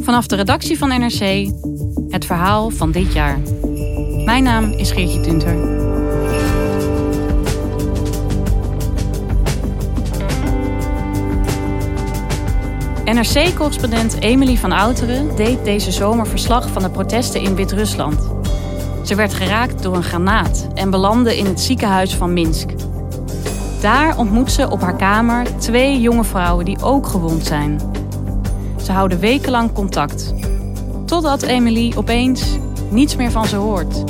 Vanaf de redactie van NRC het verhaal van dit jaar. Mijn naam is Geertje Tunter. NRC-correspondent Emily van Outeren deed deze zomer verslag van de protesten in Wit-Rusland. Ze werd geraakt door een granaat en belandde in het ziekenhuis van Minsk. Daar ontmoet ze op haar kamer twee jonge vrouwen die ook gewond zijn. Ze houden wekenlang contact. Totdat Emily opeens niets meer van ze hoort.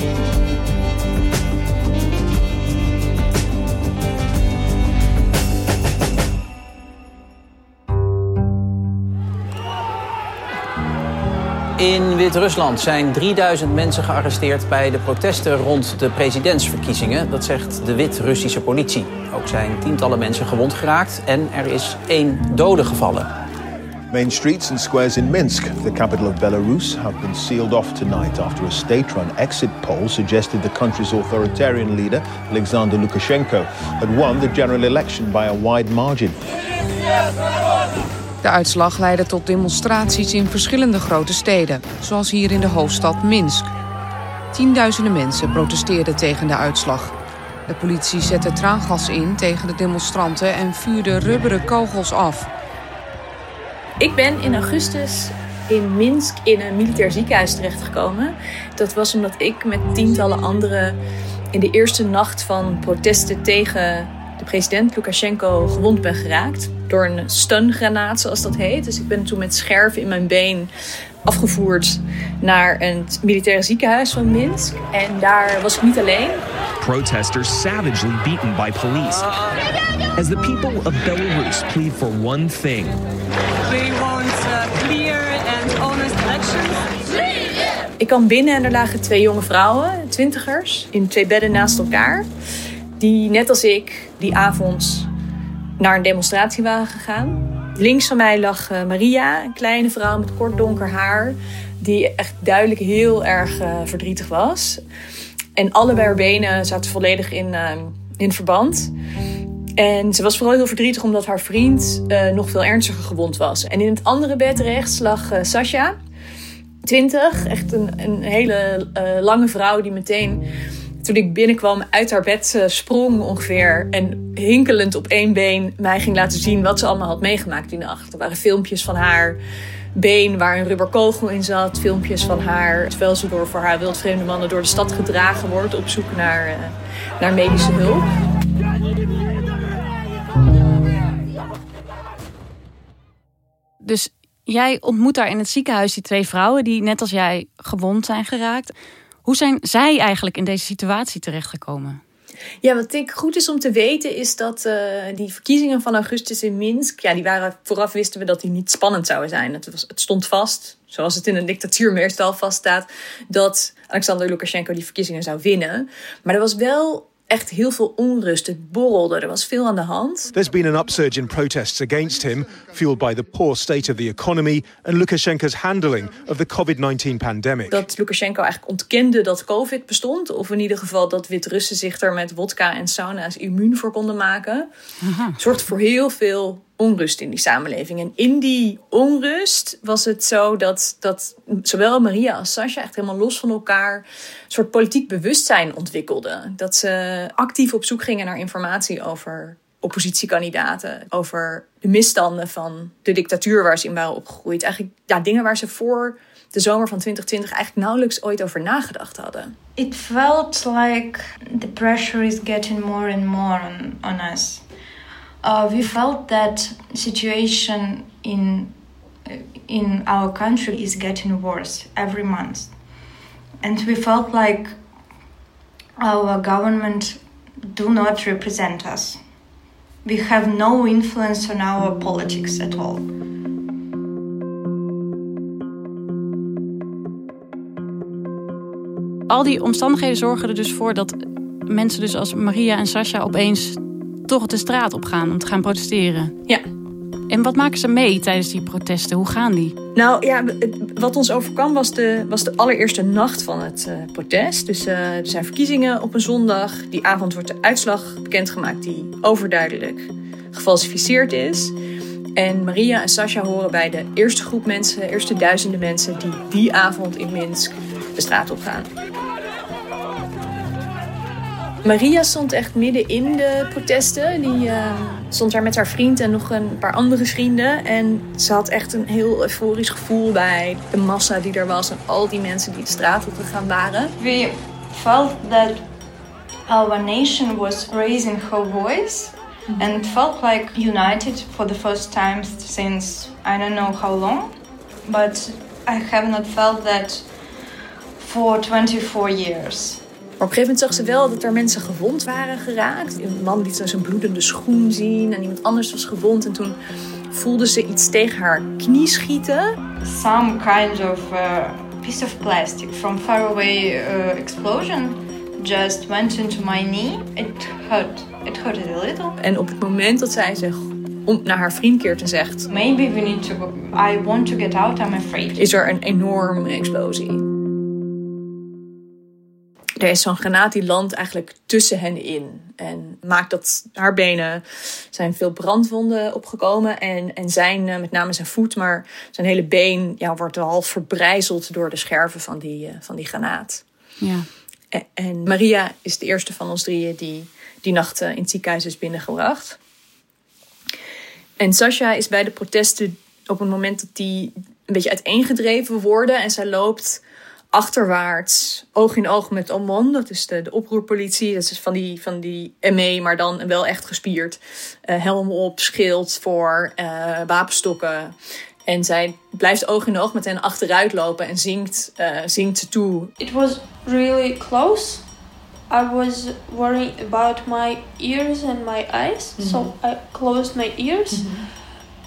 In Wit-Rusland zijn 3000 mensen gearresteerd bij de protesten rond de presidentsverkiezingen. Dat zegt de Wit-Russische politie. Ook zijn tientallen mensen gewond geraakt en er is één dode gevallen. Main streets and squares in Minsk, the capital of Belarus, have been sealed off tonight after a state-run exit poll suggested the country's authoritarian leader, Alexander Lukashenko, had won the general election by a wide margin. De uitslag leidde tot demonstraties in verschillende grote steden, zoals hier in de hoofdstad Minsk. Tienduizenden mensen protesteerden tegen de uitslag. De politie zette traangas in tegen de demonstranten en vuurde rubberen kogels af. Ik ben in augustus in Minsk in een militair ziekenhuis terechtgekomen. Dat was omdat ik met tientallen anderen in de eerste nacht van protesten tegen president Lukashenko gewond ben geraakt. Door een stungranaat, zoals dat heet. Dus ik ben toen met scherven in mijn been afgevoerd naar een militaire ziekenhuis van Minsk. En daar was ik niet alleen. Protesters savagely beaten by police. As the people of Belarus plead for one thing. We want uh, clear and honest elections. Ik kwam binnen en er lagen twee jonge vrouwen, twintigers, in twee bedden naast elkaar. Die net als ik die avond naar een demonstratie waren gegaan. Links van mij lag uh, Maria, een kleine vrouw met kort donker haar. Die echt duidelijk heel erg uh, verdrietig was. En allebei haar benen zaten volledig in, uh, in verband. En ze was vooral heel verdrietig omdat haar vriend nog veel ernstiger gewond was. En in het andere bed rechts lag Sasha, 20. Echt een, een hele lange vrouw die meteen toen ik binnenkwam uit haar bed sprong ongeveer en hinkelend op één been mij ging laten zien wat ze allemaal had meegemaakt die nacht. Er waren filmpjes van haar been waar een rubberkogel in zat, filmpjes van haar terwijl ze door voor haar wildvreemde mannen door de stad gedragen wordt op zoek naar, uh, naar medische hulp. Dus jij ontmoet daar in het ziekenhuis die twee vrouwen die net als jij gewond zijn geraakt. Hoe zijn zij eigenlijk in deze situatie terechtgekomen? Ja, wat ik goed is om te weten is dat uh, die verkiezingen van augustus in Minsk, ja, die waren vooraf wisten we dat die niet spannend zouden zijn. Het, was, het stond vast, zoals het in een dictatuur meestal vaststaat, dat Alexander Lukashenko die verkiezingen zou winnen. Maar er was wel echt heel veel onrust. Het borrelde, er was veel aan de hand. There's been an upsurge in protests against him, fueled by the poor state of the economy and Lukashenko's handling of the COVID-19 pandemic. Dat Lukashenko eigenlijk ontkende dat COVID bestond, of in ieder geval dat Wit-Russen zich er met wodka en sauna's immuun voor konden maken, zorgt voor heel veel onrust in die samenleving. En in die onrust was het zo dat, dat zowel Maria als Sasha echt helemaal los van elkaar een soort politiek bewustzijn ontwikkelden. Dat ze actief op zoek gingen naar informatie over oppositiekandidaten over de misstanden van de dictatuur waar ze in waren opgegroeid. Eigenlijk ja, dingen waar ze voor de zomer van 2020 eigenlijk nauwelijks ooit over nagedacht hadden. It felt like the pressure is getting more and more on, on us. Uh, we felt that situation in in our country is getting worse every month, and we felt like our government do not represent us. We have no influence on our politics at all. Al die omstandigheden zorgen er dus voor dat mensen dus als Maria en Sasha opeens toch de straat op gaan om te gaan protesteren. Ja. En wat maken ze mee tijdens die protesten? Hoe gaan die? Nou ja, wat ons overkwam was de, was de allereerste nacht van het uh, protest. Dus uh, er zijn verkiezingen op een zondag. Die avond wordt de uitslag bekendgemaakt die overduidelijk gefalsificeerd is. En Maria en Sasha horen bij de eerste groep mensen, de eerste duizenden mensen die die avond in Minsk de straat op gaan. Maria stond echt midden in de protesten. Die uh, stond daar met haar vriend en nog een paar andere vrienden. En ze had echt een heel euforisch gevoel bij de massa die er was en al die mensen die de straat op gegaan waren. We felt that our nation was raising her voice. And felt like united for the first time since I don't know how long. But I have not felt that for 24 years. Maar op een gegeven moment zag ze wel dat er mensen gewond waren geraakt. Een man liet zijn bloedende schoen zien en iemand anders was gewond. En toen voelde ze iets tegen haar knie schieten. Some kind of uh, piece of plastic from far away uh, explosion just went into my knee. It hurt. It hurt a little. En op het moment dat zij zich om naar haar vriend keert en zegt... Maybe we need to go. I want to get out, I'm afraid. Is er een enorme explosie. Er is zo'n granaat die landt eigenlijk tussen hen in. En maakt dat haar benen zijn veel brandwonden opgekomen. En, en zijn, eh, met name zijn voet, maar zijn hele been ja, wordt half verbrijzeld door de scherven van die, uh, van die granaat. Ja. En, en, Maria is de eerste van ons drieën die die nacht in het ziekenhuis is binnengebracht. En Sasha is bij de protesten op het moment dat die een beetje uiteengedreven worden. En zij loopt achterwaarts, oog in oog met Omon. Dat is de, de oproerpolitie. Dat is van die, van die ME, maar dan wel echt gespierd. Uh, helm op, schild voor, uh, wapenstokken. En zij blijft oog in oog met hen achteruit lopen en zingt, uh, zingt ze toe. It was really close. I was worried about my ears and my eyes. Mm -hmm. So I closed my ears. Mm -hmm.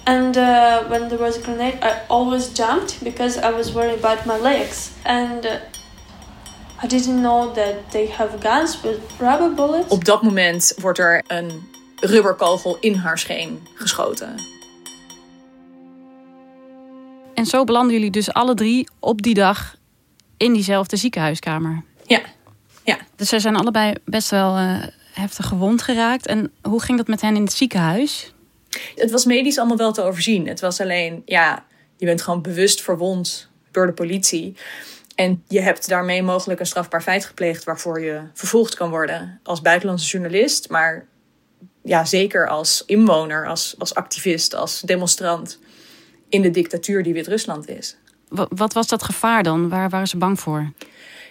And uh, when there was a grenade, I always jumped because I was worried about my legs. And uh, I didn't know that they have guns with rubber bullets. Op dat moment wordt er een rubberkogel in haar scheen geschoten. En zo belanden jullie dus alle drie op die dag in diezelfde ziekenhuiskamer. Ja, ja. Dus zij zijn allebei best wel uh, heftig gewond geraakt. En hoe ging dat met hen in het ziekenhuis? Het was medisch allemaal wel te overzien. Het was alleen, ja, je bent gewoon bewust verwond door de politie. En je hebt daarmee mogelijk een strafbaar feit gepleegd waarvoor je vervolgd kan worden als buitenlandse journalist, maar ja, zeker als inwoner, als, als activist, als demonstrant in de dictatuur die Wit-Rusland is. Wat was dat gevaar dan? Waar waren ze bang voor?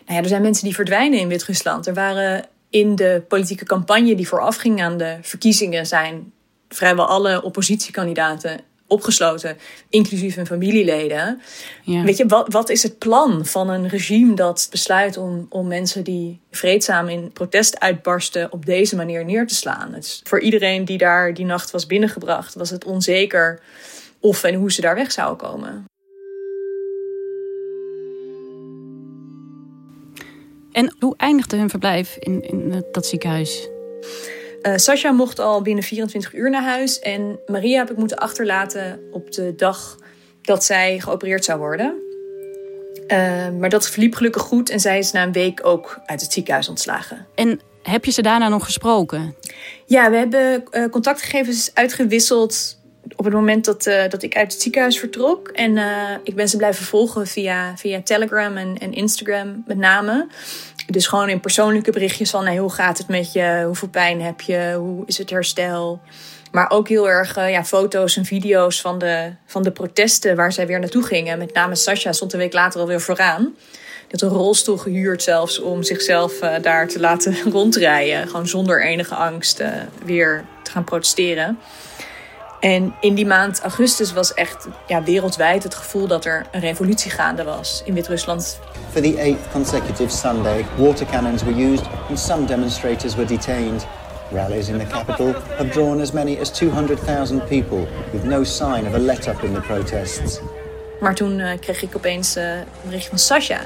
Nou ja, er zijn mensen die verdwijnen in Wit-Rusland. Er waren in de politieke campagne die voorafging aan de verkiezingen zijn vrijwel alle oppositiekandidaten opgesloten, inclusief hun familieleden. Ja. Weet je, wat, wat is het plan van een regime dat besluit om, om mensen die vreedzaam in protest uitbarsten op deze manier neer te slaan? Het is, voor iedereen die daar die nacht was binnengebracht, was het onzeker of en hoe ze daar weg zouden komen. En hoe eindigde hun verblijf in, in dat ziekenhuis? Uh, Sasha mocht al binnen 24 uur naar huis. En Maria heb ik moeten achterlaten op de dag dat zij geopereerd zou worden. Uh, maar dat verliep gelukkig goed en zij is na een week ook uit het ziekenhuis ontslagen. En heb je ze daarna nog gesproken? Ja, we hebben uh, contactgegevens uitgewisseld op het moment dat, dat ik uit het ziekenhuis vertrok. En ik ben ze blijven volgen via, via Telegram en, en Instagram met name. Dus gewoon in persoonlijke berichtjes van hoe gaat het met je? Hoeveel pijn heb je? Hoe is het herstel? Maar ook heel erg uh, ja, foto's en video's van de, van de protesten waar zij weer naartoe gingen. Met name Sasha stond een week later alweer vooraan. Die had een rolstoel gehuurd zelfs om zichzelf uh, daar te laten rondrijden. Gewoon zonder enige angst uh, weer te gaan protesteren. En in die maand augustus was echt ja, wereldwijd het gevoel dat er een revolutie gaande was in Wit-Rusland. For the eighth consecutive Sunday, water cannons were used and some demonstrators were detained. Rallies in the capital have drawn as many as 200,000 people, with no sign of a let-up in the protests. Maar toen uh, kreeg ik opeens uh, een bericht van Sasha.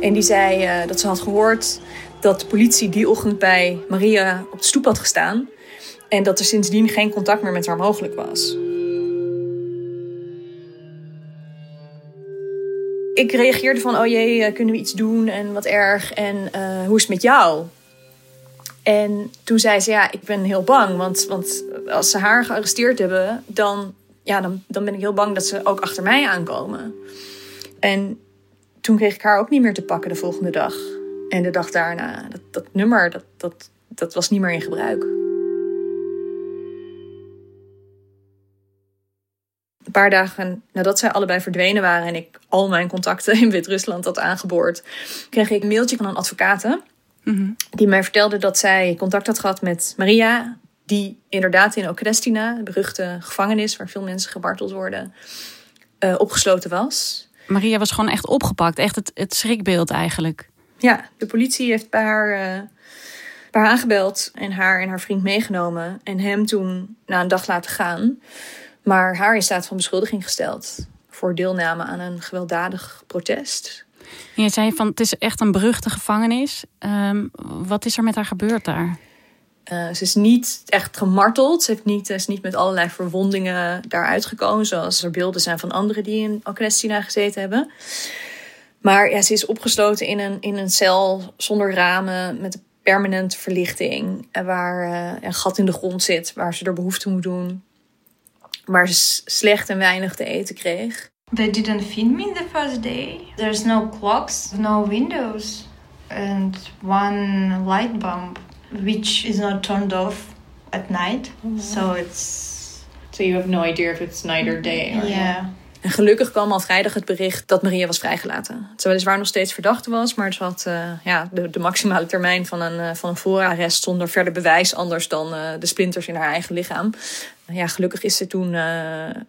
En die zei uh, dat ze had gehoord dat de politie die ochtend bij Maria op de stoep had gestaan. En dat er sindsdien geen contact meer met haar mogelijk was. Ik reageerde van, oh jee, kunnen we iets doen en wat erg en hoe is het met jou? En toen zei ze, ja, ik ben heel bang. Want, want als ze haar gearresteerd hebben, dan, ja, dan, dan ben ik heel bang dat ze ook achter mij aankomen. En toen kreeg ik haar ook niet meer te pakken de volgende dag. En de dag daarna, dat, dat nummer, dat, dat, dat was niet meer in gebruik. Een paar dagen nadat zij allebei verdwenen waren en ik al mijn contacten in Wit-Rusland had aangeboord, kreeg ik een mailtje van een advocaat. Mm-hmm. Die mij vertelde dat zij contact had gehad met Maria, die inderdaad in Okrestina, de beruchte gevangenis waar veel mensen gemarteld worden, uh, opgesloten was. Maria was gewoon echt opgepakt, echt het, het schrikbeeld eigenlijk. Ja, de politie heeft bij haar, uh, bij haar aangebeld en haar en haar vriend meegenomen en hem toen na een dag laten gaan. Maar haar in staat van beschuldiging gesteld voor deelname aan een gewelddadig protest. Je zei van het is echt een beruchte gevangenis. Um, wat is er met haar gebeurd daar? Uh, ze is niet echt gemarteld. Ze heeft niet, is niet met allerlei verwondingen daaruit gekomen. Zoals er beelden zijn van anderen die in Okrestina gezeten hebben. Maar ja, ze is opgesloten in een, in een cel zonder ramen. Met permanente verlichting. Waar uh, een gat in de grond zit. Waar ze er behoefte moet doen. Waar ze slecht en weinig te eten kreeg. They didn't feed me the first day. There's no clocks, no windows, and one light bulb, which is not turned off at night. Mm -hmm. So it's. So you have no idea if it's night or day. Or yeah. En gelukkig kwam al vrijdag het bericht dat Maria was vrijgelaten. Ze weliswaar nog steeds verdachte was, maar ze had uh, ja, de, de, maximale termijn van een, uh, van een voorarrest zonder verder bewijs anders dan uh, de splinters in haar eigen lichaam. Ja, gelukkig is ze toen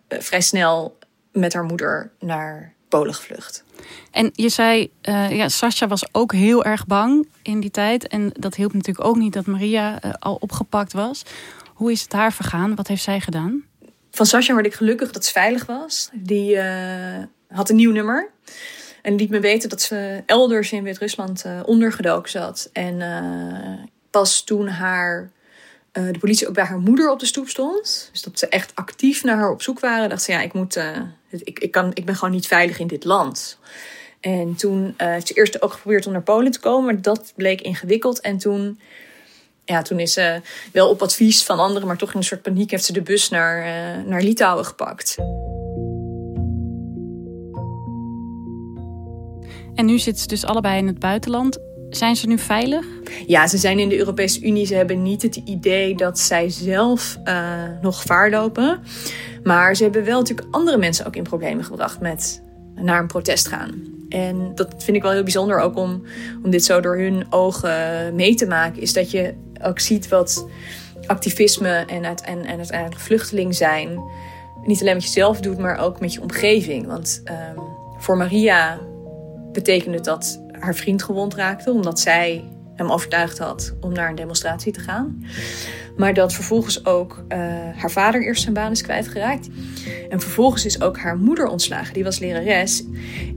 vrij snel met haar moeder naar Polen gevlucht. En je zei, ja, Sascha was ook heel erg bang in die tijd. En dat hielp natuurlijk ook niet dat Maria al opgepakt was. Hoe is het haar vergaan? Wat heeft zij gedaan? Van Sascha word ik gelukkig dat ze veilig was. Die uh, had een nieuw nummer. En liet me weten dat ze elders in Wit-Rusland ondergedoken zat. En pas toen haar de politie ook bij haar moeder op de stoep stond. Dus dat ze echt actief naar haar op zoek waren. Dacht ze, ja, ik, moet, ik, ik, kan, ik ben gewoon niet veilig in dit land. En toen heeft ze eerst ook geprobeerd om naar Polen te komen. Maar dat bleek ingewikkeld. En toen, ja, toen is ze wel op advies van anderen... maar toch in een soort paniek heeft ze de bus naar, naar Litouwen gepakt. En nu zitten ze dus allebei in het buitenland. Zijn ze nu veilig? Ja, ze zijn in de Europese Unie. Ze hebben niet het idee dat zij zelf uh, nog gevaar lopen. Maar ze hebben wel natuurlijk andere mensen ook in problemen gebracht met naar een protest gaan. En dat vind ik wel heel bijzonder ook om, om dit zo door hun ogen mee te maken. Is dat je ook ziet wat activisme en, uit, en, en uiteindelijk vluchteling zijn. Niet alleen met jezelf doet, maar ook met je omgeving. Want um, voor Maria betekent het dat haar vriend gewond raakte, omdat zij hem overtuigd had om naar een demonstratie te gaan. Maar dat vervolgens ook uh, haar vader eerst zijn baan is kwijtgeraakt. En vervolgens is ook haar moeder ontslagen. Die was lerares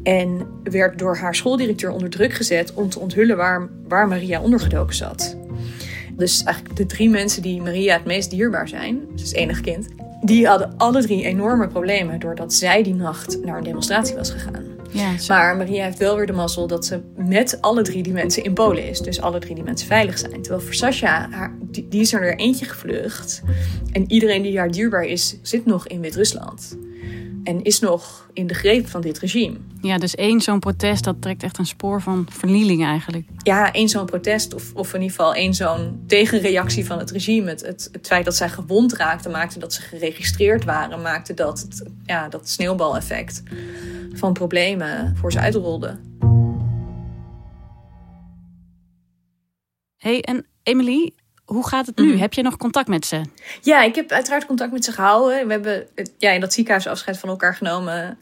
en werd door haar schooldirecteur onder druk gezet om te onthullen waar, waar Maria ondergedoken zat. Dus eigenlijk de drie mensen die Maria het meest dierbaar zijn, dus enig kind, die hadden alle drie enorme problemen doordat zij die nacht naar een demonstratie was gegaan. Ja, maar Maria heeft wel weer de mazzel dat ze met alle drie die mensen in Polen is. Dus alle drie die mensen veilig zijn. Terwijl voor Sasha, haar, die, die, is er eentje gevlucht. En iedereen die haar duurbaar is, zit nog in Wit-Rusland. En is nog in de greep van dit regime. Ja, dus één zo'n protest, dat trekt echt een spoor van vernieling eigenlijk. Ja, één zo'n protest of, of in ieder geval één zo'n tegenreactie van het regime. Het, het, het feit dat zij gewond raakten maakte dat ze geregistreerd waren, maakte dat het, ja, dat sneeuwbaleffect van problemen voor ze uitrolde. hey, en Emily, hoe gaat het nu? Mhm. Heb je nog contact met ze? Ja, ik heb uiteraard contact met ze gehouden. We hebben ja, in dat ziekenhuis afscheid van elkaar genomen.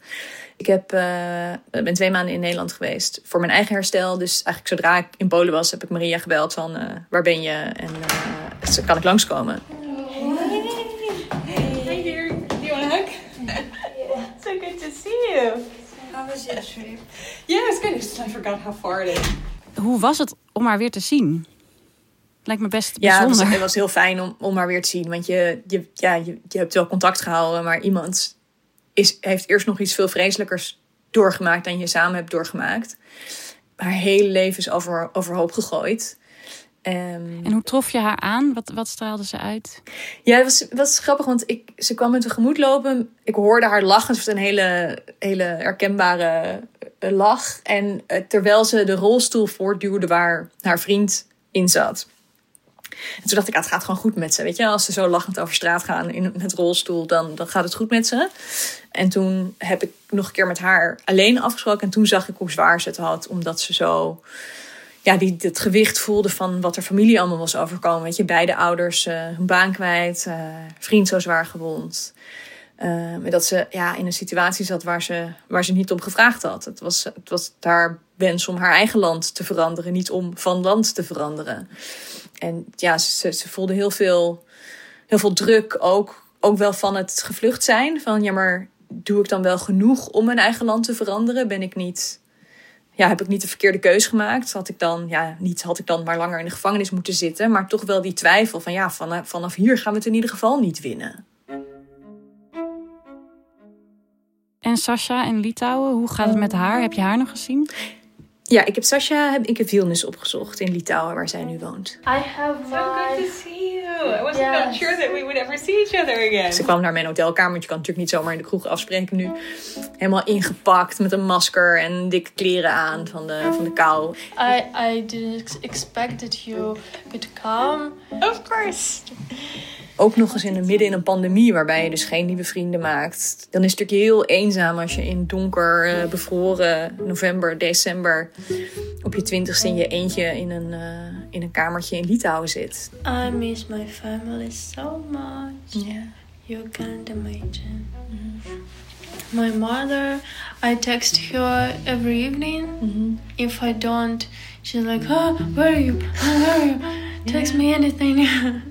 Ik heb, eh, ben twee maanden in Nederland geweest voor mijn eigen herstel. Dus eigenlijk zodra ik in Polen was, heb ik Maria gebeld van eh, waar ben je en eh, dus kan ik langskomen. Hey dear, do you want a hug? so good to see you. How was your trip? Yeah, it's good. It's- I forgot how far it is. Hoe was het om haar weer te zien? Lijkt me best Ja, het was, bijzonder. het was heel fijn om, om haar weer te zien. Want je, je, ja, je, je hebt wel contact gehouden, maar iemand is, heeft eerst nog iets veel vreselijkers doorgemaakt dan je samen hebt doorgemaakt. Haar hele leven is over, overhoop gegooid. Ehm, En hoe trof je haar aan? Wat, wat straalde ze uit? Ja, het was, was grappig, want ik, ze kwam me tegemoet lopen. Ik hoorde haar lachen. Het was een hele, hele herkenbare eh, lach. En eh, terwijl ze de rolstoel voortduwde waar haar vriend in zat. En toen dacht ik, ah, het gaat gewoon goed met ze. Weet je, als ze zo lachend over straat gaan in met rolstoel, dan, dan gaat het goed met ze. En toen heb ik nog een keer met haar alleen afgesproken. En toen zag ik hoe zwaar ze het had, omdat ze zo ja, die het gewicht voelde van wat er familie allemaal was overkomen. Weet je, beide ouders eh, hun baan kwijt, eh, vriend zo zwaar gewond. Eh, en dat ze ja, in een situatie zat waar ze, waar ze niet om gevraagd had. Het was, het was haar wens om haar eigen land te veranderen, niet om van land te veranderen. En ja, ze, ze voelde heel veel, heel veel druk, ook, ook wel van het gevlucht zijn. Van ja, maar doe ik dan wel genoeg om mijn eigen land te veranderen? Ben ik niet ja, heb ik niet de verkeerde keus gemaakt? Had ik dan, ja, niet had ik dan maar langer in de gevangenis moeten zitten, maar toch wel die twijfel van ja, vanaf, vanaf hier gaan we het in ieder geval niet winnen. En Sasha in Litouwen, hoe gaat het met haar? Heb je haar nog gezien? Ja, ik heb Sascha, heb ik in Vilnius opgezocht in Litouwen, waar zij nu woont. I have So good to see. I wasn't Yes. not sure that we would ever see each other again. Ze kwam naar mijn hotelkamer, want je kan natuurlijk niet zomaar in de kroeg afspreken nu. Helemaal ingepakt met een masker en dikke kleren aan van de, van de kou. I I didn't ex- expect that you could come. Of course. Ook nog eens in het midden in een pandemie, waarbij je dus geen nieuwe vrienden maakt. Dan is het natuurlijk heel eenzaam als je in donker, eh, bevroren november, december op je twintigste in je eentje in een, eh, in een kamertje in Litouwen zit. I miss my family so much. Yeah. You can't imagine. My mother, I text her every evening. If I don't, she's like, "Oh, where are you? Oh, where are you? Text me anything."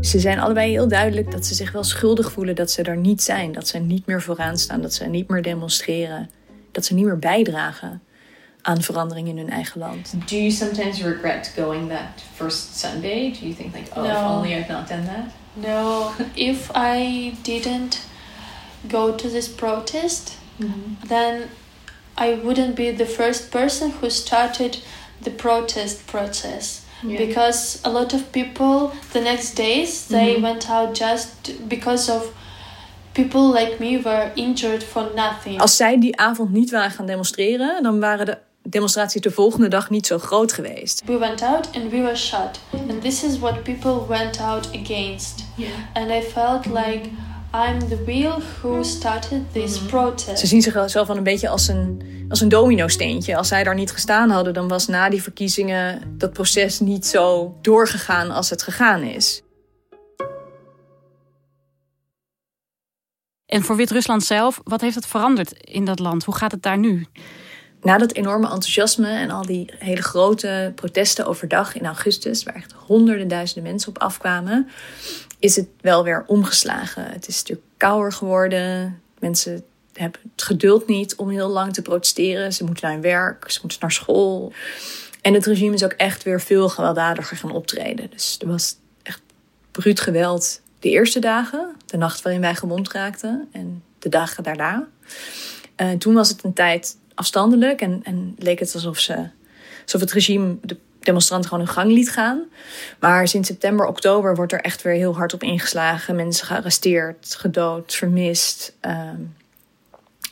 Ze zijn allebei heel duidelijk dat ze zich wel schuldig voelen dat ze er niet zijn. Dat ze niet meer vooraan staan, dat ze niet meer demonstreren. Dat ze niet meer bijdragen aan verandering in hun eigen land. Do you sometimes regret going that first Sunday? Do you think like, oh, if only I'd not done that? no, if I didn't go to this protest, then I wouldn't be the first person who started the protest process. Yeah. Because a lot of people the next days they Mhm. went out just because of people like me were injured for nothing. Als zij die avond niet waren gaan demonstreren, dan waren de demonstraties de volgende dag niet zo groot geweest. We went out and we were shot. And this is what people went out against. And I felt like I'm the wheel who started this protest. Ze zien zichzelf wel een beetje als een, als een domino-steentje. Als zij daar niet gestaan hadden, dan was na die verkiezingen dat proces niet zo doorgegaan als het gegaan is. En voor Wit-Rusland zelf, wat heeft het veranderd in dat land? Hoe gaat het daar nu? Na dat enorme enthousiasme en al die hele grote protesten overdag in augustus, waar echt honderden duizenden mensen op afkwamen, is het wel weer omgeslagen. Het is natuurlijk kouder geworden. Mensen hebben het geduld niet om heel lang te protesteren. Ze moeten naar hun werk, ze moeten naar school. En het regime is ook echt weer veel gewelddadiger gaan optreden. Dus er was echt bruut geweld de eerste dagen, de nacht waarin wij gewond raakten en de dagen daarna. Eh, toen was het een tijd afstandelijk en, en leek het alsof, ze, alsof het regime de demonstranten gewoon hun gang liet gaan. Maar sinds september, oktober wordt er echt weer heel hard op ingeslagen. Mensen gearresteerd, gedood, vermist. Ehm,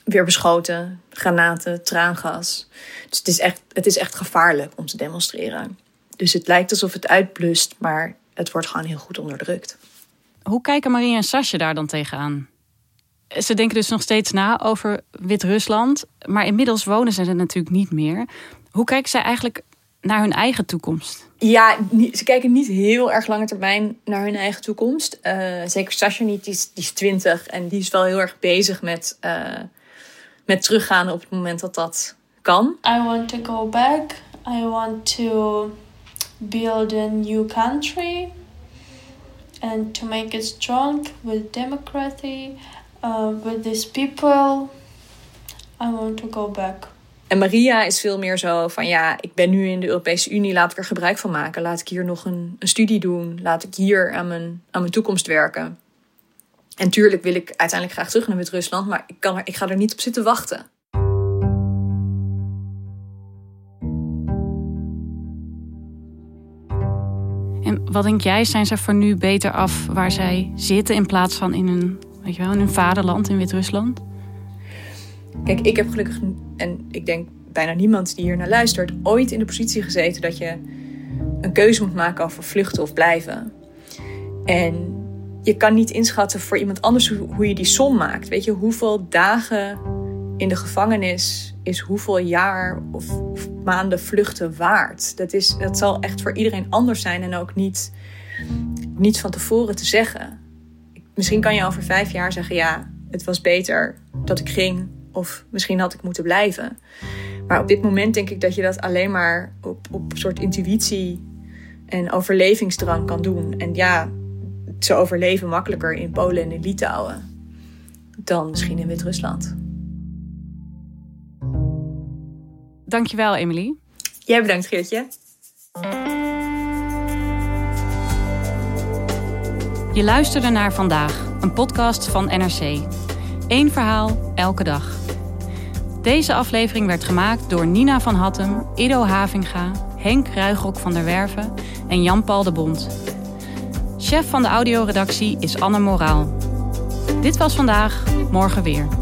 weer beschoten. Granaten, traangas. Dus het is, echt, het is echt gevaarlijk om te demonstreren. Dus het lijkt alsof het uitblust, maar het wordt gewoon heel goed onderdrukt. Hoe kijken Maria en Sasje daar dan tegenaan? Ze denken dus nog steeds na over Wit-Rusland, maar inmiddels wonen ze er natuurlijk niet meer. Hoe kijken zij eigenlijk naar hun eigen toekomst? Ja, ze kijken niet heel erg lange termijn naar hun eigen toekomst. Uh, zeker Sasha niet, die is, die is 20 en die is wel heel erg bezig met, uh, met teruggaan op het moment dat dat kan. I want to go back. I want to build a new country and to make it strong with democracy, uh, with these people. I want to go back. En Maria is veel meer zo van ja, ik ben nu in de Europese Unie, laat ik er gebruik van maken. Laat ik hier nog een, een studie doen. Laat ik hier aan mijn, aan mijn toekomst werken. En tuurlijk wil ik uiteindelijk graag terug naar Wit-Rusland, maar ik, kan er, ik ga er niet op zitten wachten. En wat denk jij, zijn ze voor nu beter af waar zij zitten in plaats van in hun, weet je wel, in hun vaderland in Wit-Rusland? Kijk, ik heb gelukkig, en ik denk bijna niemand die hier naar luistert, ooit in de positie gezeten dat je een keuze moet maken over vluchten of blijven. En je kan niet inschatten voor iemand anders hoe je die som maakt. Weet je, hoeveel dagen in de gevangenis is hoeveel jaar of, maanden vluchten waard. Dat, is, dat zal echt voor iedereen anders zijn en ook niet, niet van tevoren te zeggen. Misschien kan je over vijf jaar zeggen: ja, het was beter dat ik ging of misschien had ik moeten blijven. Maar op dit moment denk ik dat je dat alleen maar op, op een soort intuïtie en overlevingsdrang kan doen. En ja, ze overleven makkelijker in Polen en in Litouwen dan misschien in Wit-Rusland. Dankjewel, Emily. Jij bedankt, Geertje. Je luisterde naar vandaag, een podcast van NRC. Eén verhaal, elke dag. Deze aflevering werd gemaakt door Nina van Hattem, Ido Havinga, Henk Ruigrok van der Werven en Jan-Paul de Bond. Chef van de audioredactie is Anne Moraal. Dit was vandaag, morgen weer.